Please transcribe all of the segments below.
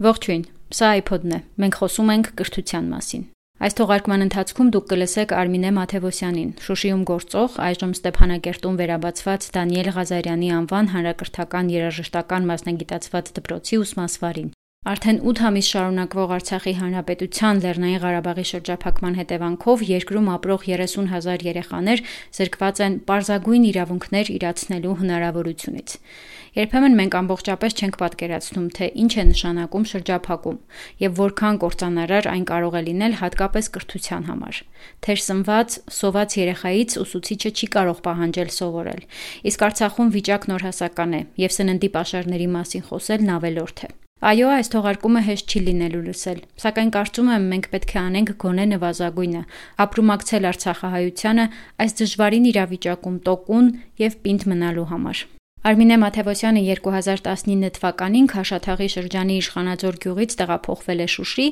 Ողջույն, սա iPod-ն է։ Մենք խոսում ենք կրթության մասին։ Այս թողարկման ընթացքում դուք կլսեք Արմինե Մաթևոսյանին, Շուշիում գործող, այժմ Ստեփանակերտում վերաբացված Դանիել Ղազարյանի անվան հանրակրթական երաժշտական մասնագիտացված դպրոցի ուսմասվարին։ Արդեն 8 ամիս շարունակվող Արցախի Հանրապետության Լեռնային Ղարաբաղի շրջափակման հետևանքով երկրում ապրող 30 հազար երեխաներ զրկված են պարզագույն իրավունքներ իրացնելու հնարավորությունից։ Երբեմն մենք ամբողջապես չենք պատկերացնում, թե ինչ է նշանակում շրջափակում եւ որքան կործանարար այն կարող է լինել հատկապես կրթության համար։ Թերսնված, սոված երեխայից ուսուցիչը չի կարող պահանջել սովորել։ Իսկ Արցախում վիճակն օրհասական է եւ սննդի pašարների մասին խոսելն ավելորդ է։ Այո, այս թողարկումը հեշտ չի լինելու լսել, սակայն կարծում եմ մենք պետք է անենք գոնե նվազագույնը, ապրումակցել Արցախահայությանը այս դժվարին իրավիճակում տոկուն եւ պինդ մնալու համար։ Արմինե Մաթևոսյանը 2019 թվականին Քաշաթաղի շրջանի Իշխանաձոր գյուղից տեղափոխվել է Շուշի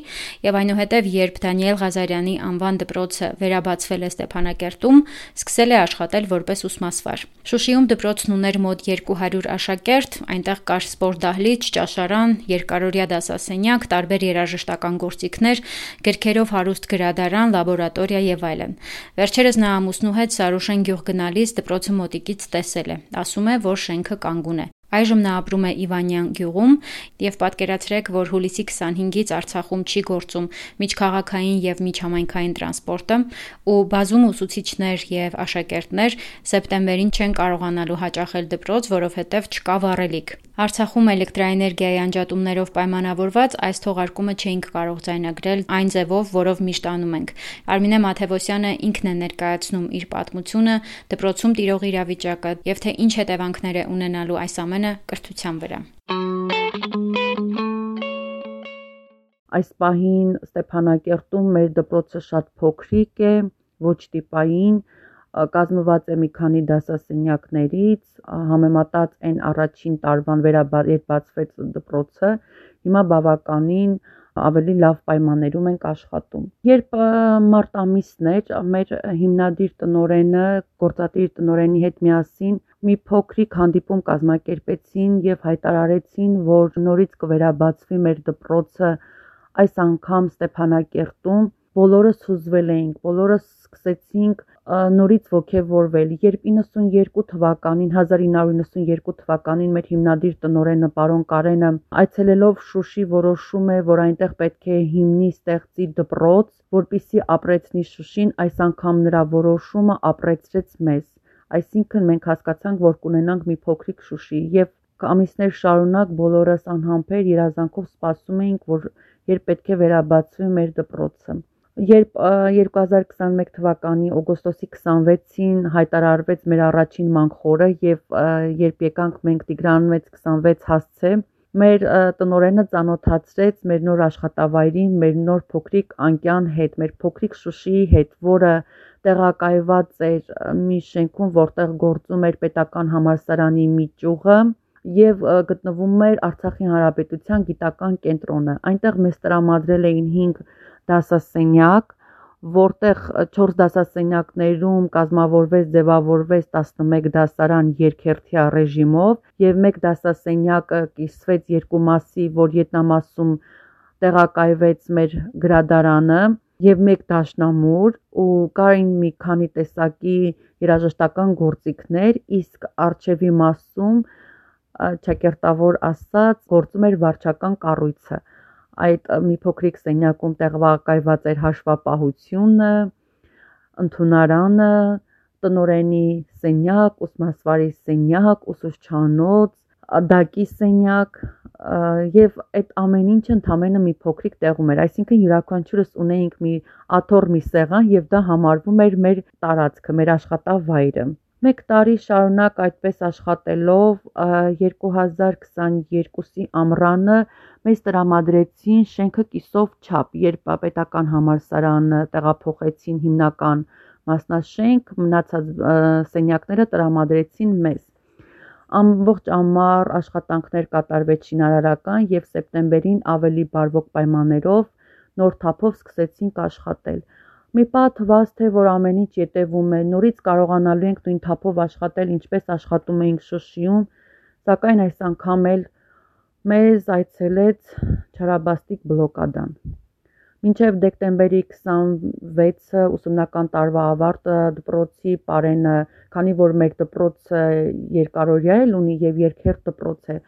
եւ այնուհետեւ երբ Դանիել Ղազարյանի անվան դպրոցը վերաբացվել է Ստեփանակերտում, սկսել է աշխատել որպես ուսմասվար։ Շուշիում դպրոցն ուներ մոտ 200 աշակերտ, այնտեղ կար սպորտ դահլիճ, ճաշարան, երկարորյա դասասենյակ, տարբեր երաժշտական գործիքներ, գրքերով հարուստ գրադարան, լաբորատորիա եւ այլն։ Վերջերս նա ամուսնու հետ Սարուշեն գյուղ գնալիս դպրոցը մոտիկից տեսել է։ Ասում է, որ շենքը կանգուն է։ Այժմ նա ապրում է Իվանյան գյուղում եւ պատկերացրեք, որ հուլիսի 25-ից Արցախում չի գործում միջքաղաքային եւ միջհամայնքային տրանսպորտը ու բազում ուսուցիչներ եւ աշակերտներ սեպտեմբերին չեն կարողանալու հաճախել դպրոց, որովհետեւ չկա վառելիք։ Արցախում էլեկտրաէներգիայի անջատումներով պայմանավորված այս թողարկումը չէինք կարող ձայնագրել այն ձևով, որով միշտ անում ենք։ Արմինե Մաթևոսյանը ինքն է ներկայացնում իր պատմությունը, դպրոցում տիրող իրավիճակը եւ թե ինչ հետևանքներ է ունենալու այս ամենը ամենը կրթության վրա։ Այս պահին Ստեփանակերտում մեր դպրոցը շատ փոքրիկ է, ոչ տիպային, կազմված է մի քանի դասասենյակներից, համեմատած այն առաջին տարվան վերաբար երբ բացվեց դպրոցը, հիմա բավականին ավելի լավ պայմաններում ենք աշխատում։ Երբ մարտ ամիսն էր, մեր հիմնադիր տնորենը, գործադիր տնորենի հետ միասին մի փոքրիկ հանդիպում կազմակերպեցին եւ հայտարարեցին, որ նորից կվերաբացվի մեր դպրոցը այս անգամ Ստեփանակերտում բոլորս հուզվել էինք, բոլորս սկսեցինք նորից ողջևորվել։ Երբ 92 թվականին 1992 թվականին մեր հիմնադիր տնորենը պարոն Կարենը այցելելով Շուշի որոշում է, որ այնտեղ պետք է հիմնի ստեղծի դպրոց, որպիսի ապրեցնի Շուշին, այս անգամ նրա որոշումը ապրեցրեց մեզ։ Այսինքն մենք հասկացանք, որ կունենանք մի փոքրիկ Շուշի եւ ամիսներ շարունակ բոլորս անհամբեր երազանքով սպասում էինք, որ երբ պետք է վերաբացվի մեր դպրոցը երբ 2021 թվականի օգոստոսի 26-ին հայտարարվեց մեր առաջին մանկխորը եւ երբ եկանք մենք Տիգրան 626 հասցե մեր տնորենը ծանոթացրեց մեր նոր աշխատավայրին, մեր նոր փոքրիկ անկյան հետ, մեր փոքրիկ Շուշիի հետ, որը տեղակայված էր մի շենքում, որտեղ գործում էր պետական համալսարանի մի ճյուղը եւ գտնվում էր Արցախի Հանրապետության գիտական կենտրոնը։ Այնտեղ մեզ տրամադրել էին 5 դասասենյակ, որտեղ 4 դասասենյակներում կազմավորվեց, ձևավորվեց 11 դասարան երկերթյա ռեժիմով եւ մեկ դասասենյակը կիսվեց երկու մասի, որ ետնամասում տեղակայվեց մեր գրադարանը եւ մեկ դաշնամուր ու կային մի քանի տեսակի երաժշտական գործիքներ, իսկ արչեվի մասում ճակերտավոր ասած գործում էր վարչական կառույցը այդ մի փոքրիկ սենյակում տեղակայված էր հաշվապահությունը, ընդունարանը, տնորենի սենյակ, ուսմասվարի սենյակ, ուսուցչանոց, դակի սենյակ եւ այդ ամեն ինչը ընդամենը մի փոքրիկ տեղում էր այսինքն յուրաքանչյուրս ունեինք մի աթոռ մի սեղան եւ դա համարվում էր մեր տարածքը մեր աշխատավայրը Մեկ տարի շարունակ այդպես աշխատելով 2022-ի ամռանը մեզ տրամադրեցին շենքը կիսով չափ, երբ պետական համալսարանը տեղափոխեցին հիմնական մասնաշենք, մնացած սենյակները տրամադրեցին մեզ։ Ամբողջ ամառ աշխատանքներ կատարվեցին արարական եւ սեպտեմբերին ավելի բարվոք պայմաններով նոր թափով սկսեցինք աշխատել։ Մի պահ թվաց, թե որ ամեն ինչ ետևում է, նորից կարողանալու ենք նույն թափով աշխատել, ինչպես աշխատում էինք Շուշիում, սակայն այս անգամ էլ մեզ այցելեց չարաբաստիկ բլոկադան։ Մինչև դեկտեմբերի 26-ը ուսումնական տարվա ավարտը դպրոցի պարենը, քանի որ մեր դպրոցը երկարօրյա էլ ունի եւ երկերտ դպրոց է,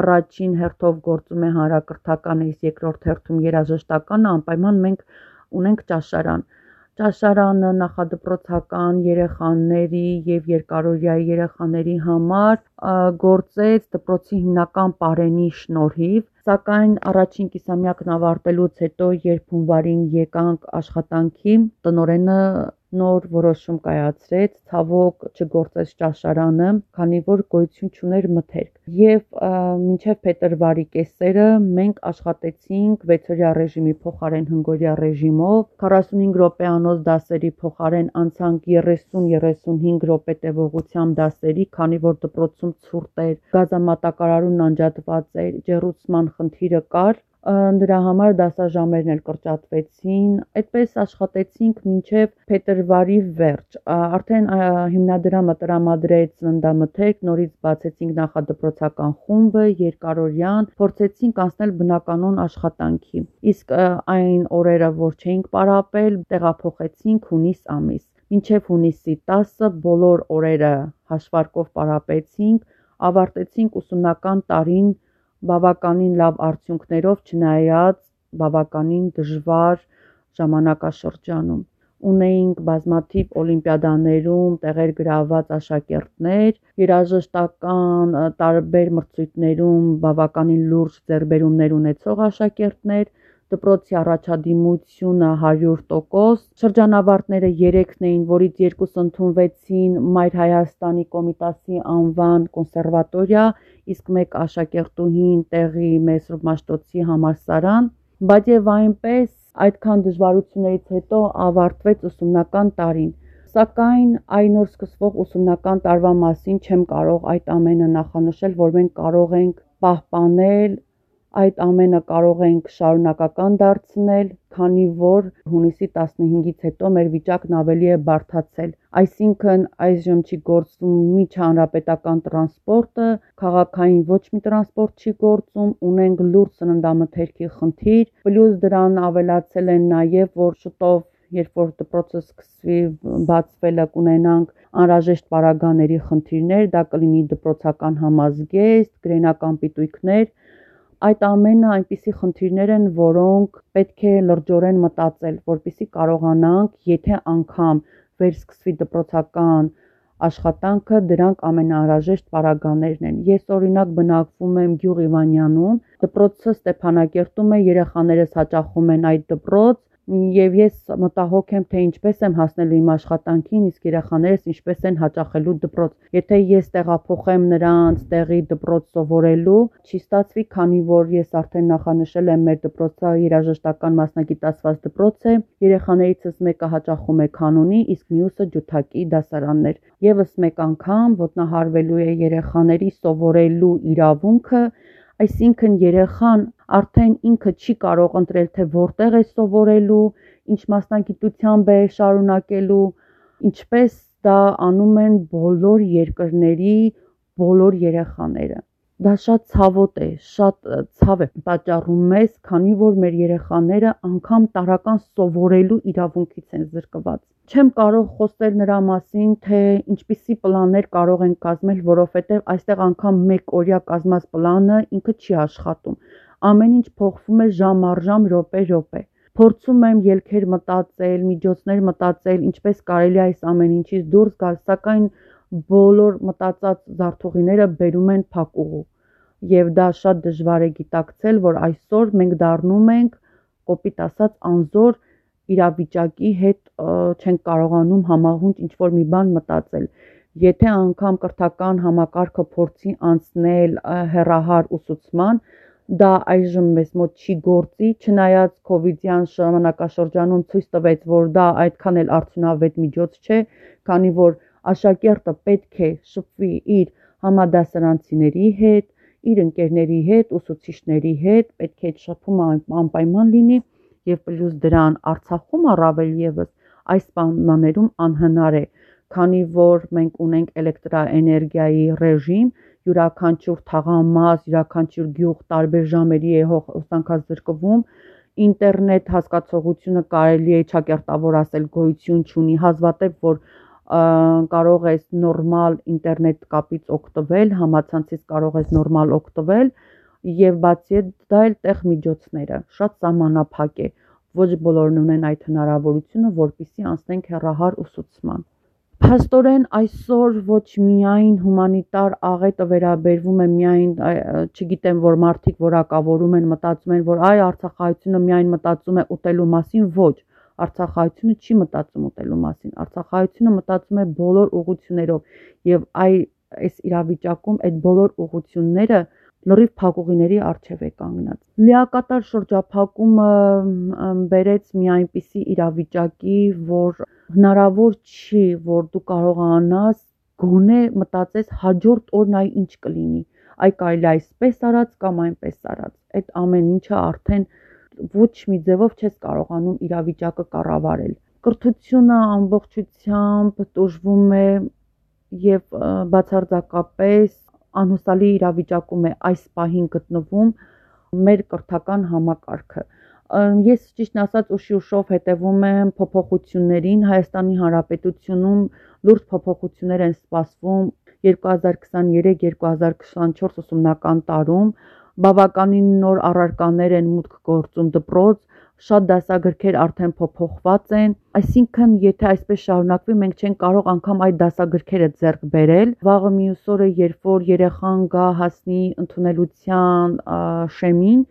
առաջին հերթով գործում է հանրակրթական, իսկ երկրորդ հերթում երաժշտական, անպայման մենք ունենք ճաշարան։ Ճաշարանը նախադպրոցական երեխաների եւ երկարօրյայի երեխաների համար գործեց դպրոցի հիմնական պարենի շնորհիվ, սակայն առաջին կիսամյակն ավարտելուց հետո, երբ հունվարին եկանք աշխատանքի, տնորենը նոր որոշում կայացրեց, ցավոք չգործեց ճաշարանը, քանի որ գոյություն չուներ մթերք։ Եվ մինչև փետրվարի կեսերը մենք աշխատեցինք 6-օրյա ռեժիմի փոխարեն հնգորյա ռեժիմով, 45 րոպեանոց դասերի փոխարեն անցանք 30-35 րոպե տևողությամբ դասերի, քանի որ դպրոցում ցուրտ էր, գազամատակարարումն անջատված էր, ջեռուցման խնդիրը կար, նրա համար դասաժամերն էլ կրճատվեցին, այդպես աշխատեցինք մինչև փետրվարի վերջ։ Արդեն հիմնադրամը տրամադրեց ծննդամթերք, նորից բացեցինք նախադպրոցական խումբը, երկարորյան, փորձեցինք անցնել բնականon աշխատանքի։ Իսկ այն օրերը, որ չէինք պարապել, տեղափոխեցինք հունիս ամիս։ Մինչև հունիսի 10-ը բոլոր օրերը հաշվարկով պարապեցինք, ավարտեցինք ուսումնական տարին բավականին լավ արդյունքներով, չնայած բավականին դժվար ժամանակաշրջանում։ Ունեինք բազմաթիվ օլիմպիադաներում տեղեր գրաված աշակերտներ, երաժշտական տարբեր մրցույթներում բավականին լուրջ ձեռբերումներ ունեցող աշակերտներ, դպրոցի առաջադիմությունը 100%, շրջանավարտները 3-ն էին, որից երկուսը ընդունվեցին Մայր Հայաստանի Կոմիտասի անվան կոնսերվատորիա, իսկ մեկ աշակերտուհին տեղի Մեսրոպ Մաշտոցի համալսարան, բայց եւ այնպես այդքան դժվարություններից հետո ավարտվեց ուսումնական տարին։ Սակայն այն օր սկսվող ուսումնական տարվա մասին չեմ կարող այդ ամենը նախանշել, որ մենք կարող ենք պահպանել այդ ամենը կարող ենք շարունակական դարձնել, քանի որ հունիսի 15-ից հետո մեր վիճակն ավելի է բարդացել։ Այսինքն այժմ չի գործում միջանրապետական տրանսպորտը, քաղաքային ոչ մի տրանսպորտ չի գործում, ունենք լուրջ սննդամթերքի խնդիր, պլյուս դրան ավելացել են նաև, որ շուտով երբ որ դպրոցը սկսվի բացվելը կունենանք անհրաժեշտ պարագաների խնդիրներ, դա կլինի դպրոցական համազգեստ, գրենական պիտույքներ, այդ ամենը այնպիսի խնդիրներ են, որոնք պետք է լրջորեն մտածել, որpիսի կարողանանք, եթե անգամ վերսկսվի դպրոցական աշխատանքը, դրանք ամենաանհրաժեշտ պարագաներն են։ Ես օրինակ բնակվում եմ Գյուղ Իվանյանում, դպրոցը Ստեփանակերտում է, երեխաներս հաճախում են այդ դպրոց, եւ ես մտահոգ եմ թե ինչպես եմ հասնելու իմ աշխատանքին, իսկ երեխաներս ինչպես են հաճախելու դպրոց։ Եթե ես տեղափոխեմ նրանց տեղի դպրոց սովորելու, չի ստացվի, քանի որ ես արդեն նախանշել եմ մեր դպրոցը երաժշտական մասնագիտացված դպրոց է, երեխաներիցս մեկը հաճախում է կանոնի, իսկ մյուսը ջութակի դասարաններ։ Եվս մեկ անգամ ոտնահարվելու է երեխաների սովորելու իրավունքը, Այսինքն երեխան արդեն ինքը չի կարող ընտրել, թե որտեղ է սովորելու, ինչ մասնագիտությամբ է շարունակելու, ինչպես դա անում են բոլոր երկրների բոլոր երեխաները։ Դա շատ ցավոտ է, շատ ցավ է պատճառում մեզ, քանի որ մեր երեխաները անգամ տարական սովորելու իրավունքից են զրկված։ Չեմ կարող խոսել նրա մասին, թե ինչպիսի պլաններ կարող են կազմել, որովհետև այստեղ անգամ մեկ օրյա կազմած պլանը ինքը չի աշխատում։ Ամեն ինչ փոխվում է ժամ առ ժամ, րոպե-րոպե փորձում եմ ելքեր մտածել, միջոցներ մտածել, ինչպես կարելի է այս ամեն ինչից դուրս գալ, սակայն բոլոր մտածած զարթուղիները բերում են փակուղու եւ դա շատ դժվար է գիտակցել, որ այսօր մենք դառնում ենք կոպիտ ասած անզոր իրավիճակի հետ չենք կարողանում համահունչ ինչ որ մի բան մտածել։ Եթե անգամ կրթական համակարգը փորձի անցնել հերահար ուսուցման, դա այժմ մեզ մոտ չի գործի, չնայած կոവിഡ്յան ժամանակաշրջանում ցույց տվեց, որ դա այդքան էլ արդյունավետ միջոց չէ, քանի որ աշակերտը պետք է շփվի իր համադասարանցիների հետ, իր ընկերների հետ, ուսուցիչների հետ, պետք է այդ շփումը անպայման լինի եւ պլյուս դրան Արցախում առավել եւս այս պայմաններում անհնար է, քանի որ մենք ունենք էլեկտրաէներգիայի ռեժիմ յուրաքանչյուր թաղամաս, յուրաքանչյուր գյուղ տարբեր ժամերի է հոսանքազրկվում ինտերնետ հասկացողությունը կարելի է ճակերտավոր ասել գոյություն ունի հազվադեպ որ կարող ես նորմալ ինտերնետ կապից օգտվել, համացանցից կարող ես նորմալ օգտվել եւ բացի դա էլ տեղ միջոցները շատ սահմանափակ է ոչ բոլորն ունեն այդ հնարավորությունը որpիսի անցնենք հերահար ուսուցման Փաստորեն այսօր ոչ միայն հումանիտար աղետը վերաբերվում է միայն չգիտեմ որ մարդիկ որակավորում են մտածում են որ այ արցախայությունը միայն մտածում է ուտելու մասին ոչ Արցախայությունը չի մտածում ուտելու մասին, Արցախայությունը մտածում է բոլոր ուղություններով եւ այ այս իրավիճակում այդ բոլոր ուղությունները լրիվ փակուղիների արժև է կանգնած։ Լիակատար շրջափակումը բերեց մի այնպիսի իրավիճակի, որ հնարավոր չի, որ դու կարողանաս գոնե մտածես հաջորդ օրն այ ինչ կլինի։ Այ կարելի այսպես արած կամ այնպես արած։ Այդ ամեն ինչը արդեն ոչ մի ձևով չես կարողանում իրավիճակը կառավարել։ Կրթությունը ամբողջությամբ տուժվում է եւ բացարձակապես անհուսալի իրավիճակում է այս պահին գտնվում մեր կրթական համակարգը։ Ես ճիշտն ասած ուշի ուշով հետևում եմ փոփոխություններին Հայաստանի Հանրապետությունում լուրջ փոփոխություններ են սպասվում 2023-2024 ուսումնական տարում բավականին նոր առարկաներ են մուտք գործում դպրոց, շատ դասագրքեր արդեն փոփոխված են, այսինքն եթե այսպես շարունակվի մենք չենք կարող անգամ այդ դասագրքերը ձեռք բերել։ Վաղը մյուս օրը երբ որ երեխան գա հասնի ընդունելության շեմին,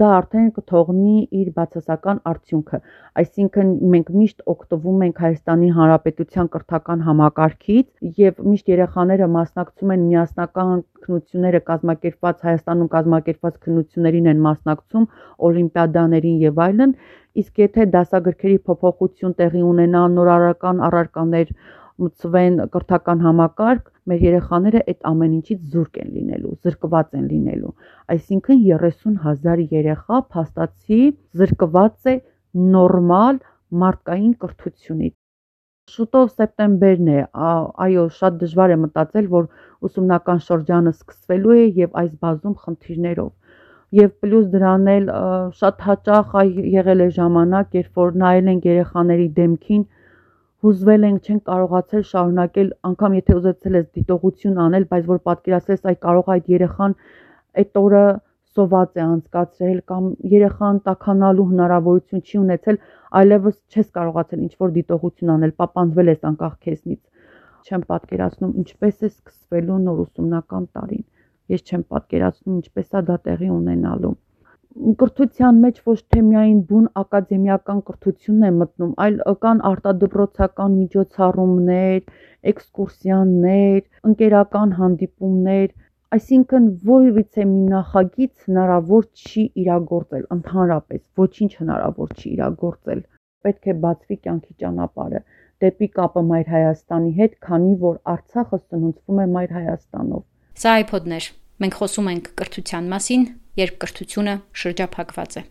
դա արդեն կթողնի իր բացասական արդյունքը։ Այսինքն մենք միշտ օգտվում ենք Հայաստանի Հանրապետության կրթական համակարգից եւ միշտ երեխաները մասնակցում են միասնական քննությունները կազմակերպված Հայաստանում կազմակերպված քննություններին են մասնակցում, օլիմպիադաներին եւ այլն, իսկ եթե դասագրքերի փոփոխություն տեղի ունենա, նորարարական առարկաներ մտցվեն կրթական համակարգ, մեր երեխաները այդ ամեն ինչից զուրկ են լինելու, զրկված են լինելու։ Այսինքն 30000 երեխա փաստացի զրկված է նորմալ մարդկային կրթությունից։ Շուտով սեպտեմբերն է, այո, շատ դժվար է մտածել, որ ուսումնական շրջանը սկսվելու է եւ այս բազում խնդիրներով եւ պլյուս դրան էլ շատ հաճախ եղել է ժամանակ, երբ որ նայել են երեխաների դեմքին, հուզվել ենք, չենք կարողացել շարունակել, անգամ եթե ուզեցել ես դիտողություն անել, բայց որ պատկերացրես այ կարող այդ երեխան այդ օրը սոված է անցկացրել կամ երեխան տականալու հնարավորություն չի ունեցել, այլևս չես կարողացել ինչ որ դիտողություն անել, պապանձվել ես անկախ քեզնից։ Չեմ պատկերացնում ինչպես է սկսվելու նոր ուսումնական տարին։ Ես չեմ պատկերացնում ինչպես է դա տեղի ունենալու կրթության մեջ ոչ թե միայն բուն ակադեմիական կրթությունն է մտնում, այլ կան արտադրոցական միջոցառումներ, էքսկուրսիաներ, ընկերական հանդիպումներ, այսինքն որևիցե մի նախագիծ հնարավոր չի իրագործել ընդհանրապես, ոչինչ հնարավոր չի իրագործել։ Պետք է բացվի կյանքի ճանապարհը դեպի կապը Մայր Հայաստանի հետ, քանի որ Արցախը սնուցվում է Մայր Հայաստանով։ Սա iPod-ներ։ Մենք խոսում ենք կրթության մասին, երբ կրթությունը շրջափակված է։